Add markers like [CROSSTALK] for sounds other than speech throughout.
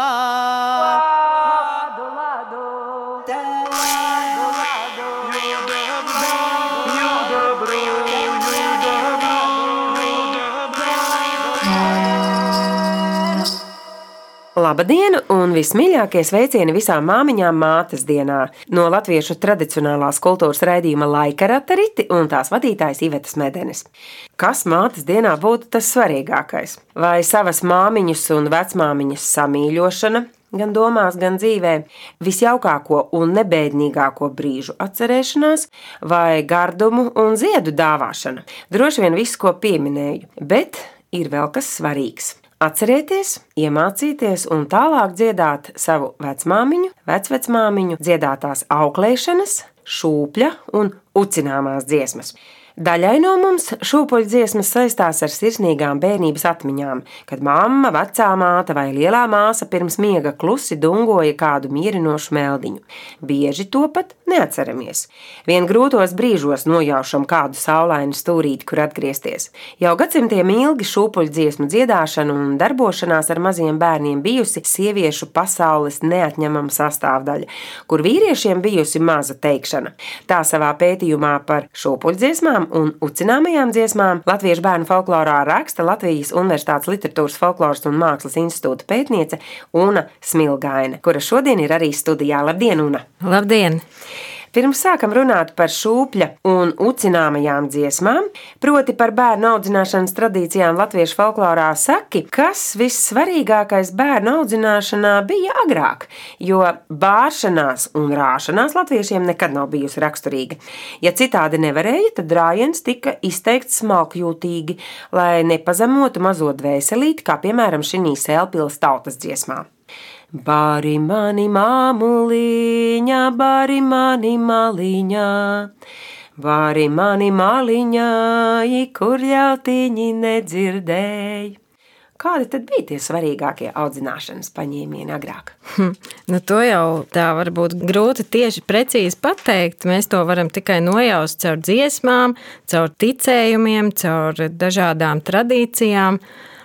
Lado, lado, lado, Labdien vismīļākie sveicieni visām māmiņām mātes dienā no latviešu tradicionālās kultūras raidījuma Laika ratariti un tās vadītājs Ivetas Medenis. Kas mātes dienā būtu tas svarīgākais? Vai savas māmiņas un vecmāmiņas samīļošana, gan domās, gan dzīvē, visjaukāko un nebēdīgāko brīžu atcerēšanās, vai gardumu un ziedu dāvāšana. Droši vien viss, ko pieminēju, bet ir vēl kas svarīgs. Atcerieties, iemācīties un tālāk dziedāt savu vecmāmiņu, vecvecmāmiņu dziedātās auklēšanas, šūpļa un ucināmās dziesmas. Daļai no mums šūpuļdziesmas saistās ar sirsnīgām bērnības atmiņām, kad mamma, vecā māte vai lielā māsa pirms miega klusi dungoja kādu mierinošu meldiņu. Bieži to pat neatceramies. Vien grūtos brīžos nojaušam kādu saulainu stūrīti, kur atgriezties. Jau gadsimtiem ilgi šūpuļdziesmu dziedāšana un darbošanās ar maziem bērniem bijusi sieviešu pasaules neatņemama sastāvdaļa, kur vīriešiem bijusi maza teikšana. Tā savā pētījumā par šūpuļdziesmām un ucināmajām dziesmām latviešu bērnu folklorā raksta Latvijas Universitātes literatūras folkloras un mākslas institūta pētniece Una Smilgaina, kura šodien ir arī studijā. Labdien, Una! Labdien! Pirms sākam runāt par šūpļa un ucināmajām dziesmām, proti par bērnu audzināšanas tradīcijām latviešu folklorā, saki, kas vissvarīgākais bērnu audzināšanā bija agrāk, jo bāršanās un rāšanās latviešiem nekad nav bijusi raksturīga. Ja citādi nevarēja, tad rājiens tika izteikts smalkjūtīgi, lai nepazemotu mazo dvēselīti, kā piemēram šī sēlpils tautas dziesmā. Bari mani māmuliņā, bari mani maliņā, bari mani maliņā, kur ļautiņi nedzirdēja. Kādi tad bija tie svarīgākie audzināšanas paņēmieni agrāk? Hm, nu to jau tā var būt grūti tieši precīzi pateikt. Mēs to varam tikai nojaust caur dziesmām, caur ticējumiem, caur dažādām tradīcijām.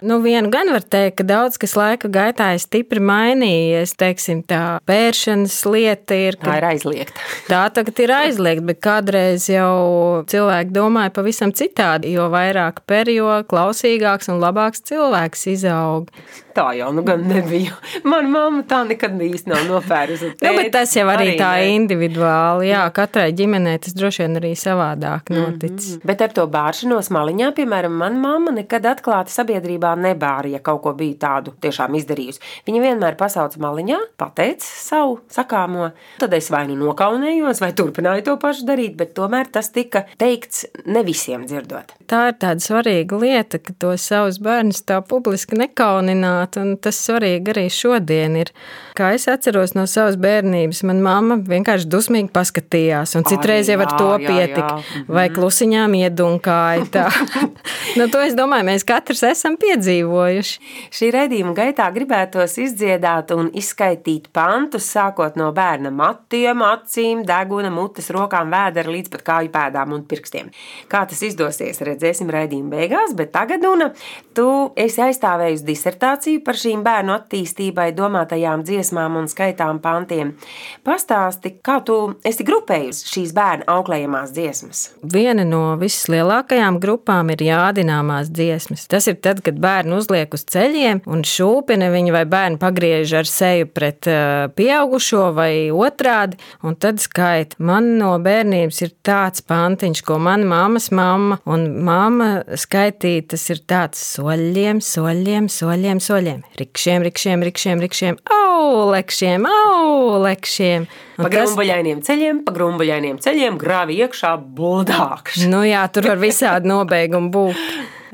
Nu, vienu gan var teikt, ka daudz kas laika gaitā ir stipri mainījies. Teiksim, tā pēršanas lieta ir. Tā ir aizliegta. [LAUGHS] tā tagad ir aizliegta, bet kādreiz jau cilvēki domāja pavisam citādi. Jo vairāk perjo, klausīgāks un labāks cilvēks izaug. Tā jau nu gan nebija. Mana mamma tā nekad īsti nav nopērusi. Nu, bet tas jau arī, arī tā ne. individuāli. Jā, katrai ģimenei tas droši vien arī savādāk noticis. Mm -hmm. Bet ar to bāršanos maliņā, piemēram, mana mamma nekad atklāti sabiedrībā nebāra, ja kaut ko bija tādu tiešām izdarījusi. Viņa vienmēr pasauca maliņā, pateica savu sakāmo. Tad es vai nu nokaunējos, vai turpināju to pašu darīt, bet tomēr tas tika teikts ne visiem dzirdot. Tā ir tāda svarīga lieta, ka to savus bērnus tā publiski nekaunināt runāt, un tas svarīgi arī šodien ir. Kā es atceros no savas bērnības, manā mamma vienkārši dusmīgi paskatījās, un citreiz jau ar to pietika, vai mhm. klusiņām iedunkāja. Tā. [LAUGHS] nu, to es domāju, mēs katrs esam piedzīvojuši. Šī redzījuma gaitā gribētos izdziedāt un izskaidrot pantus, sākot no bērna matiem, acīm, deguna, mutes, rokām, vēdera līdz pat kāju pēdām un pirkstiem. Kā tas izdosies, redzēsim redzījuma beigās, bet tagad, Una, tu esi aizstāvējusi disertāciju informāciju par šīm bērnu attīstībai domātajām dziesmām un skaitām pantiem. Pastāsti, kā tu esi grupējusi šīs bērnu auklējamās dziesmas? Viena no vislielākajām grupām ir jādināmās dziesmas. Tas ir tad, kad bērni uzliek uz ceļiem un šūpina viņu vai bērni pagriež ar seju pret uh, pieaugušo vai otrādi, un tad skaita. Man no bērnības ir tāds pantiņš, ko mana mammas mamma un mamma skaitīja, tas ir tāds soļiem, soļiem, soļiem, soļiem soļiem. Rikšiem, rikšiem, rikšiem, rikšiem, aulekšiem, aulekšiem. Pa grumbuļainiem ceļiem, pa grumbuļainiem ceļiem grāvi iekšā buldākš. Nu jā, tur var visādi nobeigumi būt.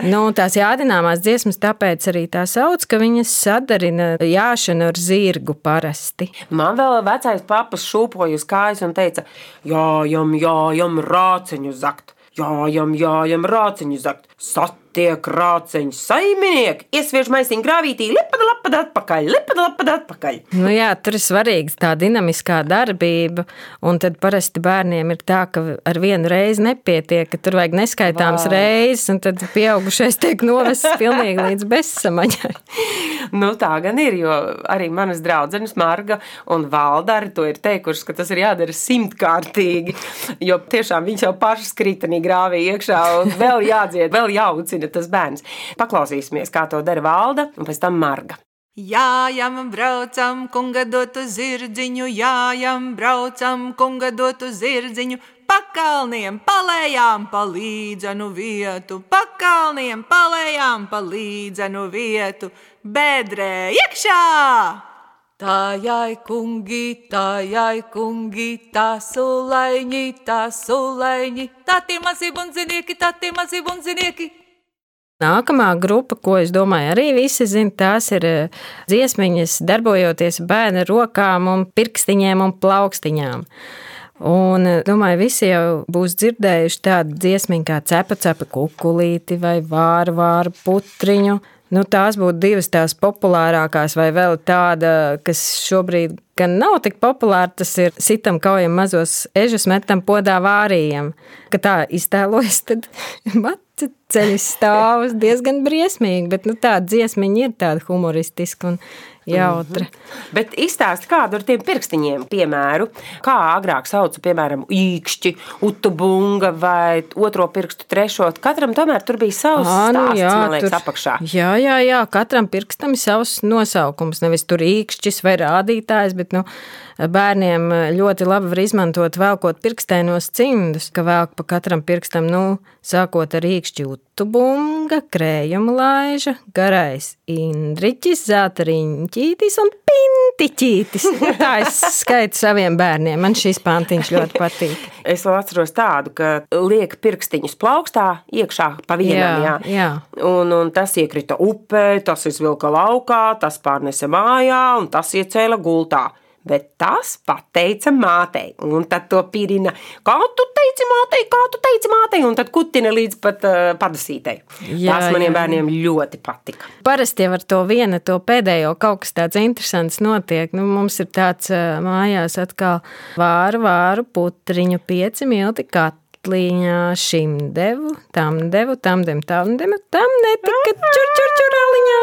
Nu, tās jādināmās dziesmas, tāpēc arī tā sauc, ka viņas sadarina jāšanu ar zirgu parasti. Man vēl vecais papas šūpoja uz kājas un teica, jājam, jājam, rāciņu zakt, jājam, jājam, rāciņu zakt, sat Tie krāceņi saimnieki iesviež maisiņu grāvītī, lipada lapad atpakaļ, lipada lapad atpakaļ. Nu jā, tur ir svarīga tā dinamiskā darbība, un tad parasti bērniem ir tā, ka ar vienu reizi nepietiek, ka tur vajag neskaitāms Vau. reizes, un tad pieaugušais tiek novests pilnīgi līdz bezsamaņai. [LAUGHS] Nu, tā gan ir, jo arī manas draudzenes Marga un Valda arī to ir teikušas, ka tas ir jādara simtkārtīgi, jo tiešām viņš jau pašas kritanī grāvī iekšā un vēl jādzied, vēl jāucina tas bērns. Paklausīsimies, kā to dara Valda un pēc tam Marga. Jājam, braucam, kunga dotu zirdziņu, jājam, braucam, kunga dotu zirdziņu, pakalniem, palējām, palīdzenu vietu, pakalniem, palējām, palīdzenu vietu, bedrē iekšā! Tājai kungi, tājai kungi, tā sulaiņi, tā sulaiņi, tā tie mazi bundzinieki, tā tie mazi bundzinieki. Nākamā grupa, ko es domāju, arī visi zina, tās ir eh, dziesmiņas, darbojoties bērnu rokām, un pirkstiņiem un plaukstiņām. Un, eh, domāju, visi jau būs dzirdējuši tādu dziesmiņu kā cepa, cepa kukulīti vai vāra, vāra putriņu. Nu, tās būtu divas tās populārākās, vai vēl tāda, kas šobrīd gan nav tik populāra, tas ir sitam kaujam mazos ežus, metam podā vārījiem. Ka tā iztēlojas, tad [LAUGHS] matu ceļš stāvus diezgan briesmīgi, bet nu, tā dziesmiņa ir tāda humoristiska un jautra. Mm -hmm. Bet izstāsti kādu ar tiem pirkstiņiem, piemēru, kā agrāk sauca, piemēram, īkšķi, utubunga vai otro pirkstu trešo. Katram tomēr tur bija savs Ā, nu stāsts, jā, man liekas, tur- apakšā. Jā, jā, jā, katram pirkstam ir savs nosaukums. Nevis tur īkšķis vai rādītājs, bet nu, bērniem ļoti labi var izmantot velkot pirkstēnos cimdus, ka velk pa katram pirkstam, nu, sākot ar īkšķi utubunga, krējuma laiža, garais indriķis, zelta riņķītis un pintiķītis. Tā es skaitu saviem bērniem. Man šis pantiņš ļoti patīk. [LAUGHS] Es vēl atceros tādu, ka liek pirkstiņus plaukstā iekšā pa vienam. Jā, Jā, jā. Un, un tas iekrita upē, tas izvilka laukā, tas pārnesa mājā un tas iecēla gultā. Bet tas pateica mātei, un tad to pirina, kā tu teici mātei, kā tu teici mātei, un tad kutina līdz pat uh, padusītei. Jā, Tas maniem jā. bērniem ļoti patika. Parasti ar to vienu, to pēdējo kaut kas tāds interesants notiek. Nu, mums ir tāds ā, mājās atkal vāru, vāru putriņu, pieci milti katliņā, šim devu, tam devu, tam dem, tam dem, tam netika čur, čur, čurāliņā.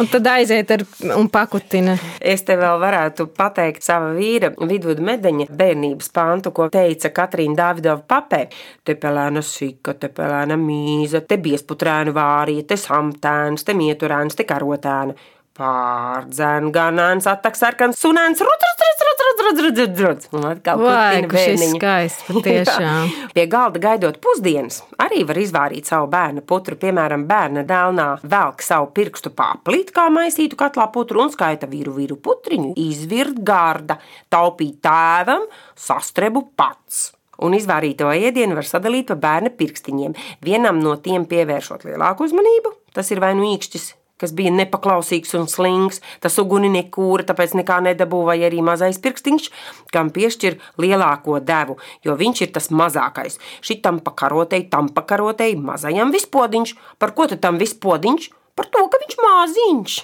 Un tad aiziet ar un pakutina. Es te vēl varētu pateikt sava vīra Vidvuda medeņa bērnības pantu, ko teica Katrīna Dāvidova papē. Te pelēna sika, te pelēna mīza, te biesputrēna vārija, te samtēns, te mieturēns, te karotēna. Pārdzēn, ganāns, attak sarkans, sunāns, rutrs, rutrs, rutrs, rutrs, rutrs, rutrs. Un atkal putina bērniņa. skaisti, [LAUGHS] patiešām. Pie galda gaidot pusdienas, arī var izvārīt savu bērnu putru. Piemēram, bērna dēlnā velk savu pirkstu pāplīt, kā maisītu katlā putru un skaita vīru vīru putriņu, izvirt garda, taupīt tēvam, sastrebu pats. Un izvārīto ēdienu var sadalīt pa bērna pirkstiņiem. Vienam no tiem pievēršot lielāku uzmanību, tas ir vai nu īkšķis, kas bija nepaklausīgs un slings, tas uguni nekūra, tāpēc nekā nedabūja, arī mazais pirkstiņš, kam piešķir lielāko devu, jo viņš ir tas mazākais. Šitam pakarotei, tam pakarotei, mazajam vispodiņš. Par ko tad tam vispodiņš? Par to, ka viņš maziņš.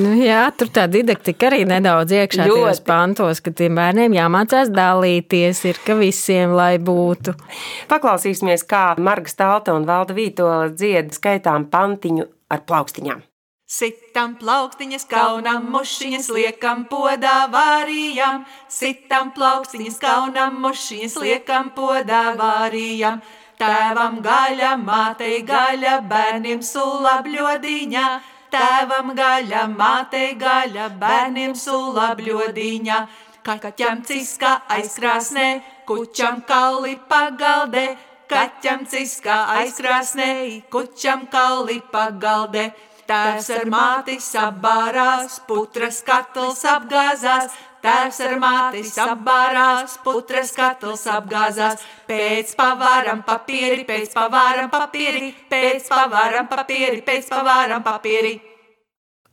Nu, jā, tur tā didaktika arī nedaudz iekšā tajos pantos, ka tiem bērniem jāmācās dalīties, ir ka visiem lai būtu. Paklausīsimies, kā Marga Stalta un Valda Vītola dzied skaitām pantiņu ar plaukstiņām. Sitam plaukstiņas, kaunam mušiņas, liekam podā vārijam. Sitam plaukstiņas, kaunam mušiņas, liekam podā vārijam. Tēvam gaļa, mātei gaļa, bērniem sula bļodiņā. Tēvam gaļa, mātei gaļa, bērniem sula bļodiņā. Kaķam ciska aizkrāsnē, kučam kauli pagaldē. Kaķam ciska aizkrāsnē, kučam kauli pagaldē. Tēvs ar māti sabārās, putras katls apgāzās. Tēvs ar māti sabārās, putras katls apgāzās. Pēc pavāram papīri, pēc pavāram papīri, pēc pavāram papīri, pēc pavāram papīri.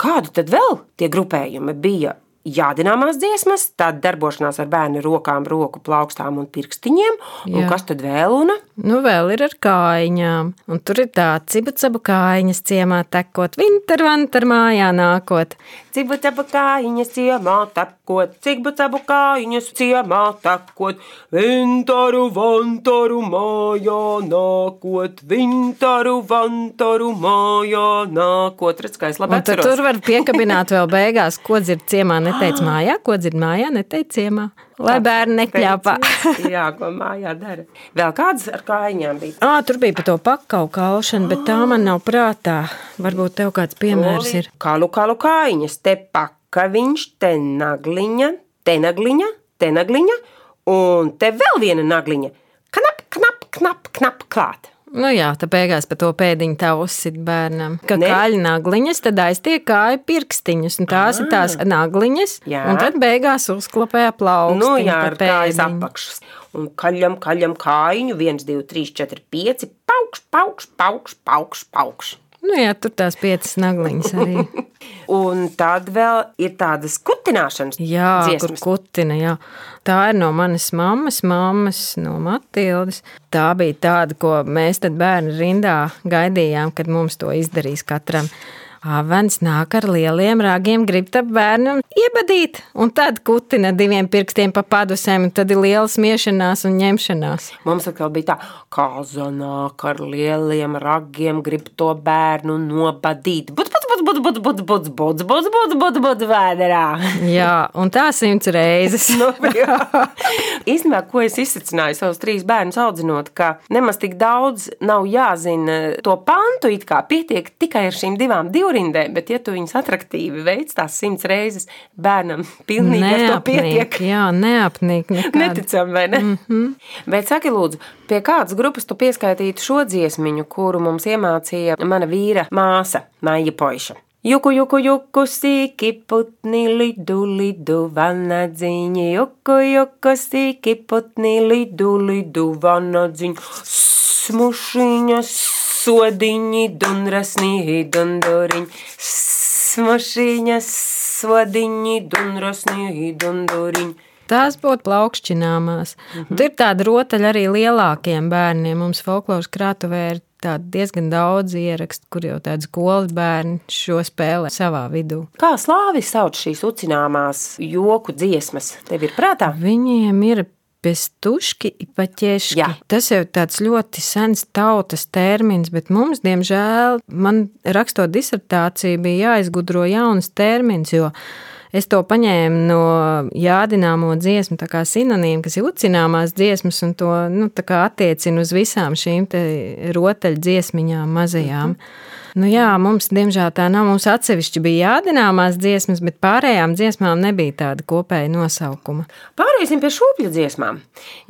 Kādu tad vēl tie grupējumi bija? Jādināmās dziesmas, tad darbošanās ar bērnu rokām, roku plaukstām un pirkstiņiem. Un Jā. kas tad vēl? Una? Nu, vēl ir ar kājiņām. Un tur ir tā cibucabu kājiņas ciemā tekot, vinter, vanter mājā nākot. Abu kājiņas ciemā tekot, abu kājiņas ciemā tekot, vintaru, vantaru mājā nākot, vintaru, vantaru mājā nākot. Redz, kā es labi atceros. tur var piekabināt vēl beigās, ko dzird ciemā, neteic mājā, ko dzird mājā, neteic ciemā. Lai bērni nekļāpā. Jā, ko mājā dara. Vēl kādas ar kājiņām bija? Ā, tur bija par to pakau kalšanu, bet tā man nav prātā. Varbūt tev kāds piemērs ir. Kalu, kalu kājiņas, te pakaviņš, te nagliņa, te nagliņa, te nagliņa, un te vēl viena nagliņa. Knap, knap, knap, knap, klāt. Nu jā, tā beigās par to pēdiņu tā uzsit bērnam. Ka Ne? kāļu nagliņas, tad aiztiek kāju pirkstiņus, un tās ir tās nagliņas, Jā. un tad beigās uzklapēja plaukstu. Nu, jā, ar kājas apakšas. Un kaļam, kaļam kājiņu, 1, 2, 3, 4, 5, paukš, paukš, paukš, paukš, paukš. Nu jā, tur tās piecas nagliņas arī. [LAUGHS] Un tad vēl ir tādas kutināšanas Jā, dziesmas. kur kutina, jā. Tā ir no manas mammas, mammas, no Matildes. Tā bija tāda, ko mēs tad bērnu rindā gaidījām, kad mums to izdarīs katram. Avens nāk ar lieliem rāgiem, grib tam bērnam iebadīt, un tad kutina diviem pirkstiem pa padusēm, un tad ir liela smiešanās un ņemšanās. Mums atkal bija tā, kā zanāk ar lieliem ragiem, grib to bērnu nobadīt. Bud, bud, bud, bud, bud, bud, bud, bud, bud, bud, bud, vēderā. Jā, un tā simts reizes. Nu. Īstenībā, ko es izsacināju savus trīs bērnus audzinot, ka nemaz tik daudz nav jāzina to pantu, it kā pietiek tikai ar šīm divām divrindēm, bet ja tu viņus atraktīvi veic tās simts reizes, bērnam pilnīgi ar to pietiek. Neapnīk, jā, neapnīk nekādu. Neticam, vai ne? Mm -hmm. Bet saki, lūdzu, pie kādas grupas tu pieskaitītu šo dziesmiņu, kuru mums iemācīja mana vīra māsa, Maija Poiša? Juku, juku, juku, sīki putni, lidu, lidu, vanadziņi, juku, juku, sīki putni, lidu, lidu, vanadziņi, smušiņa, sodiņi, dunrasnī, dunduriņi, smušiņa, sodiņi, dunrasnī, dunduriņi. Tās būtu plaukšķināmās. Mm -hmm. Tur ir tāda rotaļa arī lielākiem bērniem. Mums folkloras krātuvē ir tādi diezgan daudz ierakstu, kur jau tādi skolas bērni šo spēlē savā vidū. Kā slāvi sauc šīs ucināmās joku dziesmas? Tev ir prātā? Viņiem ir Pestuški, paķeški. Jā. Tas jau ir tāds ļoti sens tautas termins, bet mums, diemžēl, man rakstot disertāciju, bija jāizgudro jauns termins, jo es to paņēmu no jādināmo dziesmu, sinonīmu, kas ir ucināmās dziesmas, un to nu, attiecinu uz visām šīm rotaļu dziesmiņām mazajām. Nu jā, mums, diemžēl, tā nav. Mums atsevišķi bija jādināmās dziesmas, bet pārējām dziesmām nebija tāda kopēja nosaukuma. Pāriesim pie šūpļu dziesmām,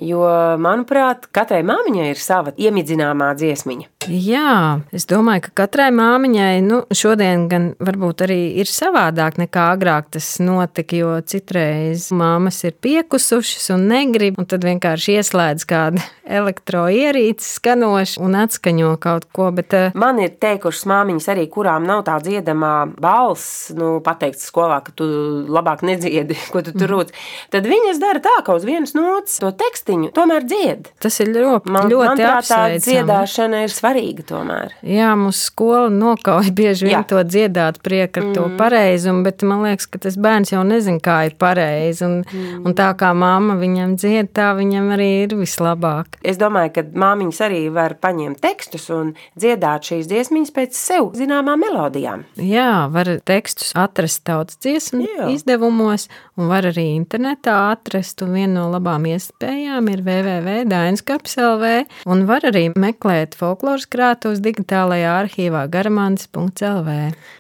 jo, manuprāt, katrai māmiņai ir sava iemidzināmā dziesmiņa. Jā, es domāju, ka katrai māmiņai nu, šodien gan varbūt arī ir savādāk nekā agrāk tas notika, jo citreiz māmas ir piekusušas un negrib, un tad vienkārši ieslēdz kādu elektroierīci skanošu un atskaņo kaut ko. Bet, eh, Man ir teikušas māmiņas arī, kurām nav tā dziedamā balss, nu, pateikts skolā, ka tu labāk nedziedi, [LAUGHS] ko tu tur rūc. Tad viņas dara tā, ka uz vienas nots to tekstiņu tomēr dzied. tas ir ļoti, Man, ļoti manuprāt, tā apsveicami. dziedāšana ir svarīga tomēr. Jā, mūsu skola nokauja [LAUGHS] bieži vien Jā. to dziedāt priekā ar mm. to pareizumu, bet man liekas, ka tas bērns jau nezina, kā ir pareizi. Un, mm. un tā kā mamma viņam dzied, tā viņam arī ir vislabāk. Es domāju, ka māmiņas arī var paņemt tekstus un dziedāt šīs dziesmiņas pēc sev zināmām melodijām. Jā, var tekstus atrast tautas dziesmu Jā. izdevumos, un var arī internetā atrast. Viena no labām iespējām ir www.dainskaps.lv, un var arī meklēt folkloras krātos digitālajā arhīvā garamants.lv.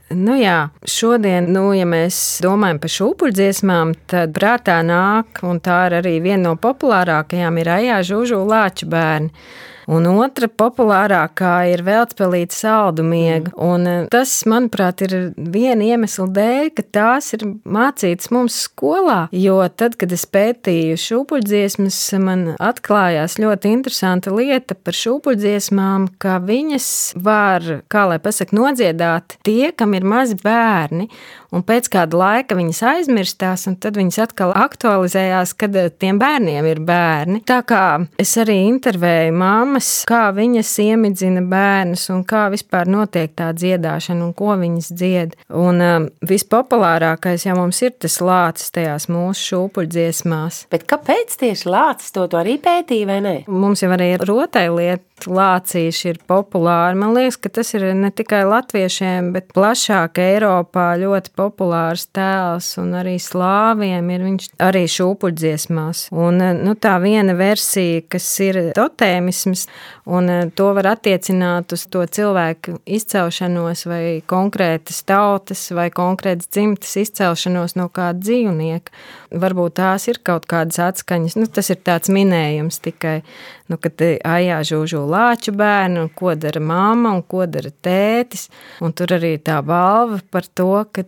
Nu jā, šodien, nu, ja mēs domājam par šūpuļdziesmām, tad prātā nāk, un tā ir arī viena no populārākajām, ir Ajā Žužu Lāču bērni. Un otra populārākā ir Veltspēlīta saldu miega. Un eh, tas, manuprāt, ir viena iemesla dēļ, ka tās ir mācītas mums skolā. Jo tad, kad es pētīju šūpuļdziesmas, man atklājās ļoti interesanta lieta par šūpuļdziesmām, ka viņas var, kā lai pasaka, nodziedāt tie, kam ir mazi bērni. Un pēc kāda laika viņas aizmirstās, un tad viņas atkal aktualizējās, kad eh, tiem bērniem ir bērni. Tā kā es arī intervēju mammas, kā viņas iemidzina bērnus un kā vispār notiek tā dziedāšana un ko viņas dzied. Un um, vispopulārākais jau mums ir tas lācis tajās mūsu šūpuļdziesmās. Bet kāpēc tieši lācis to, to arī pētīja vai ne? Mums jau arī rotaļlieta lācīši ir populāri. Man liekas, ka tas ir ne tikai latviešiem, bet plašāk Eiropā ļoti populārs tēls, un arī slāviem ir viņš arī šūpuļdziesmās. Un nu, tā viena versija, kas ir totēmisms, un to var attiecināt uz to cilvēku izcelšanos vai konkrētas tautas vai konkrētas dzimtas izcelšanos no kāda dzīvnieka. Varbūt tās ir kaut kādas atskaņas. Nu, tas ir tāds minējums tikai, nu, kad ajā žūžu lāču bērnu, ko dara mamma un ko dara tētis. Un tur arī tā balva par to, ka,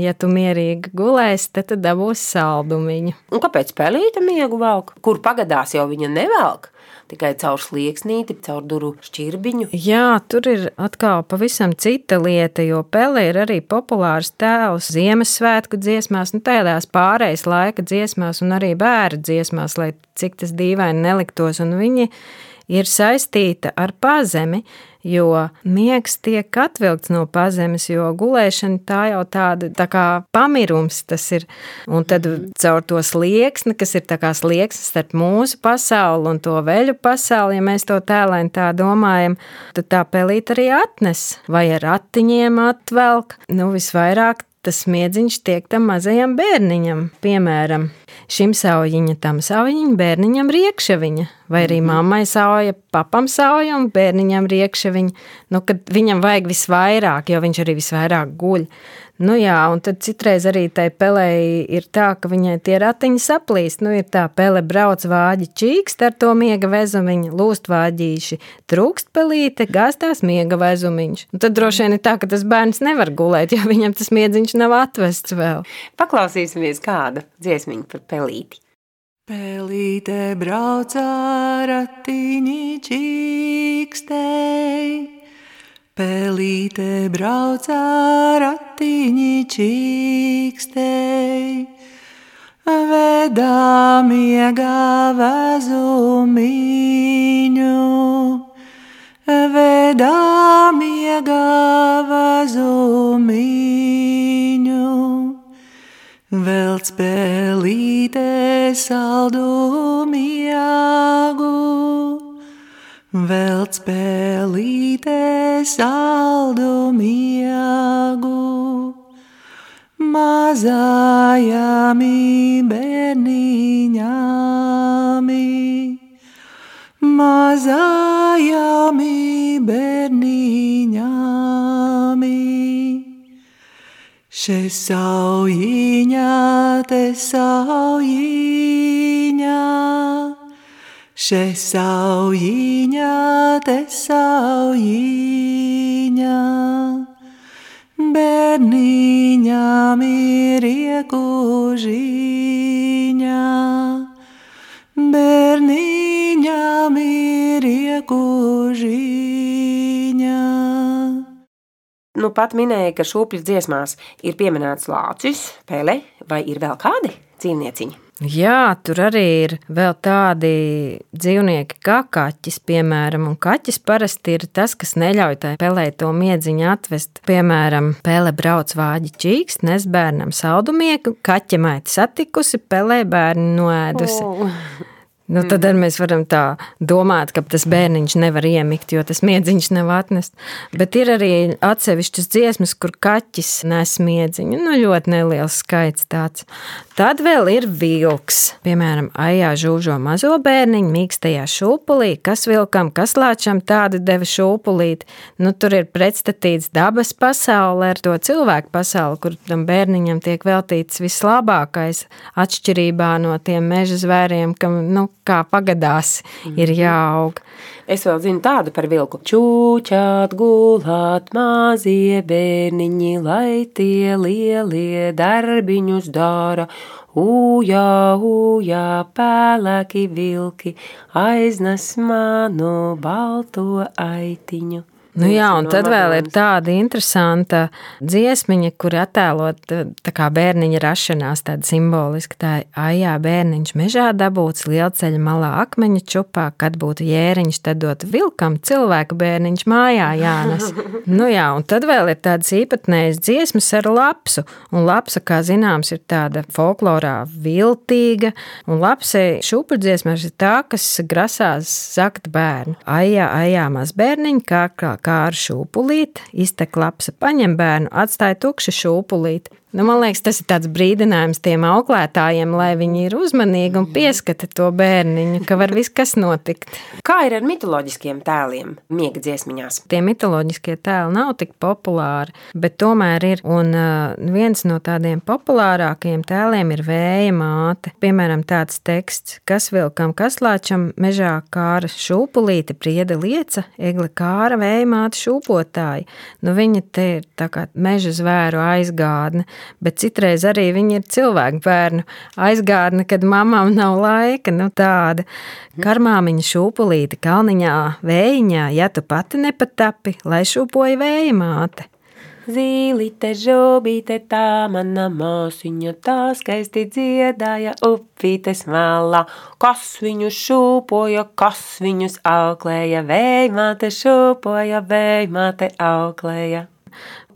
ja tu mierīgi gulēsi, tad tu dabūsi saldumiņu. Un kāpēc pelīte miegu velk? Kur pagadās jau viņa nevelk? tikai caur slieksnīti, caur duru šķirbiņu. Jā, tur ir atkal pavisam cita lieta, jo pele ir arī populārs tēls Ziemassvētku dziesmās, nu tādās pārējais laika dziesmās un arī bērnu dziesmās, lai cik tas dīvaini neliktos, un viņi ir saistīta ar pazemi, jo miegs tiek atvilkts no pazemes, jo gulēšana tā jau tāda tā kā pamirums tas ir. Un tad caur to slieksni, kas ir tā kā slieksnis starp mūsu pasauli un to veļu pasauli, ja mēs to tēlēn tā domājam, tad tā pelīt arī atnes vai ar ratiņiem atvelk. Nu, visvairāk tas smiedziņš tiek tam mazajam bērniņam, piemēram, šim saujiņa, tam saujiņam, bērniņam riekšaviņa, vai arī mammai sauja, papam sauja un bērniņam riekšaviņa, nu, kad viņam vajag visvairāk, jo viņš arī visvairāk guļ. Nu jā, un tad citreiz arī tai pelēji ir tā, ka viņai tie ratiņi saplīst. Nu ir tā pele brauc vāģi čīkst ar to miega vezumiņu, lūst vāģīši, trūkst pelīte, gāstās miega vezumiņš. Un tad droši vien ir tā, ka tas bērns nevar gulēt, jo viņam tas miedziņš nav atvests vēl. Paklausīsimies kādu dziesmiņu par pelīti. Pelīte brauc ar ratiņi čīkstei. Pelīte brauc ar ratiņi čīkstei, vedā miegā vezumiņu, vedā miegā vezumiņu. Velc pelīte saldu miegu vēl spēlītē saldu miegu. Mazājami bērniņami, mazājami bērniņami. Še saujiņā, te saujiņā. Še saujiņā, te saujiņā, bērniņām ir iekužiņā, bērniņām ir iekužiņā. Nu, pat minēja, ka šūpļu dziesmās ir pieminēts lācis, pele vai ir vēl kādi dzīvnieciņi. Jā, tur arī ir vēl tādi dzīvnieki kā kaķis, piemēram, un kaķis parasti ir tas, kas neļauj tai pelē to miedziņu atvest. Piemēram, pele brauc vāģi čīks, nes bērnam saldumieku, kaķa maita satikusi, pelē bērni noēdusi. Oh. Nu, tad mēs varam tā domāt, ka tas bērniņš nevar iemigt, jo tas miedziņš nav atnest. Bet ir arī atsevišķas dziesmas, kur kaķis nes miedziņu. Nu, ļoti neliels skaits tāds. Tad vēl ir vilks. Piemēram, aijā žūžo mazo bērniņu mīkstajā šūpulī, kas vilkam, kas lāčam tādu deva šūpulīt. Nu, tur ir pretstatīts dabas pasaule ar to cilvēku pasauli, kur tam bērniņam tiek veltīts vislabākais atšķirībā no tiem meža zvēriem, kam, nu, kā pagadās, ir jāaug. Es vēl zinu tādu par vilku. Čūčāt, gulāt, mazie bērniņi, lai tie lielie darbiņus dara. Ujā, ujā, pēlēki vilki, aiznes manu balto aitiņu. Nu, jā, un no tad vēl ir tāda interesanta dziesmiņa, kur attēlot bērniņa rašanās, tāda simboliska. Tā ir ajā bērniņš mežā dabūts, lielceļa malā akmeņa čupā, kad būtu jēriņš, tad dot vilkam cilvēku bērniņš mājā jānes. [LAUGHS] nu, jā, un tad vēl ir tādas īpatnējas dziesmas ar lapsu, un lapsa, kā zināms, ir tāda folklorā viltīga, un lapsei šūpuļdziesmās ir tā, kas grasās zakt bērnu. Ajā, ajā, maz bērniņš, kā, kā, kā ar šūpulīti, iztek lapsa, paņem bērnu, atstāja tukšu šūpulīti. Nu, man liekas, tas ir tāds brīdinājums tiem auklētājiem, lai viņi ir uzmanīgi un pieskata to bērniņu, ka var viss kas notikt. Kā ir ar mitoloģiskiem tēliem miega dziesmiņās? Tie mitoloģiskie tēli nav tik populāri, bet tomēr ir. Un uh, viens no tādiem populārākajiem tēliem ir vēja māte. Piemēram, tāds teksts, kas vilkam kaslāčam mežā kāra šūpulīte, prieda lieca, egli kāra vēja māte šūpotāji. Nu, viņa te ir tā kā meža zvēru aizgādne, bet citreiz arī viņa ir cilvēku bērnu aizgādne, kad mamām nav laika. Nu, tāda karmāmiņa šūpulīte kalniņā, vējiņā, ja tu pati nepatapi, lai šūpoja vēja māte. Zīlīte, žobīte, tā mana māsiņa, tā skaisti dziedāja upītes malā. Kas viņu šūpoja, kas viņus auklēja, vējmāte šūpoja, vējmāte auklēja.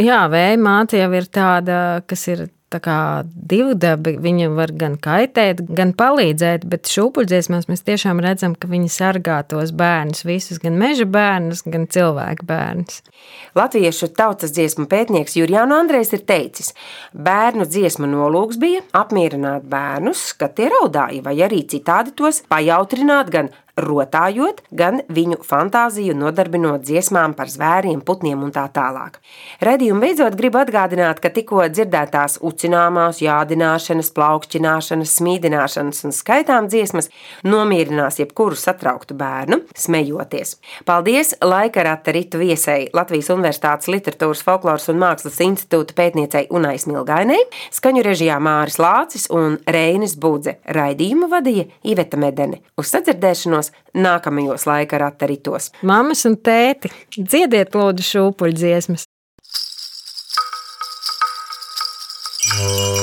Jā, vēja māte jau ir tāda, kas ir divdabi. Viņa var gan kaitēt, gan palīdzēt, bet šūpuļdziesmās mēs tiešām redzam, ka viņi sargā tos bērnus, visus, gan meža bērnus, gan cilvēku bērnus. Latviešu tautas dziesmu pētnieks Jurijānu Andrēs ir teicis, bērnu dziesmu nolūks bija apmierināt bērnus, kad tie raudāja, vai arī citādi tos pajautrināt gan rotājot, gan viņu fantāziju nodarbinot dziesmām par zvēriem, putniem un tā tālāk. Redījumu beidzot gribu atgādināt, ka tikko dzirdētās ucināmās, jādināšanas, plaukšķināšanas, smīdināšanas un skaitām dziesmas nomierinās jebkuru satrauktu bērnu, smejoties. Paldies laika rata ritu viesai Latvijas Universitātes literatūras, folkloras un mākslas institūta pētniecei Unai Smilgainei, skaņu režijā Māris Lācis un Reinis Budze. Raidījumu vadīja Iveta Medene. Uz sadzirdēšanos tikšanos nākamajos laika ratteritos. Māmas un tēti, dziediet lūdzu šūpuļdziesmas! Oh.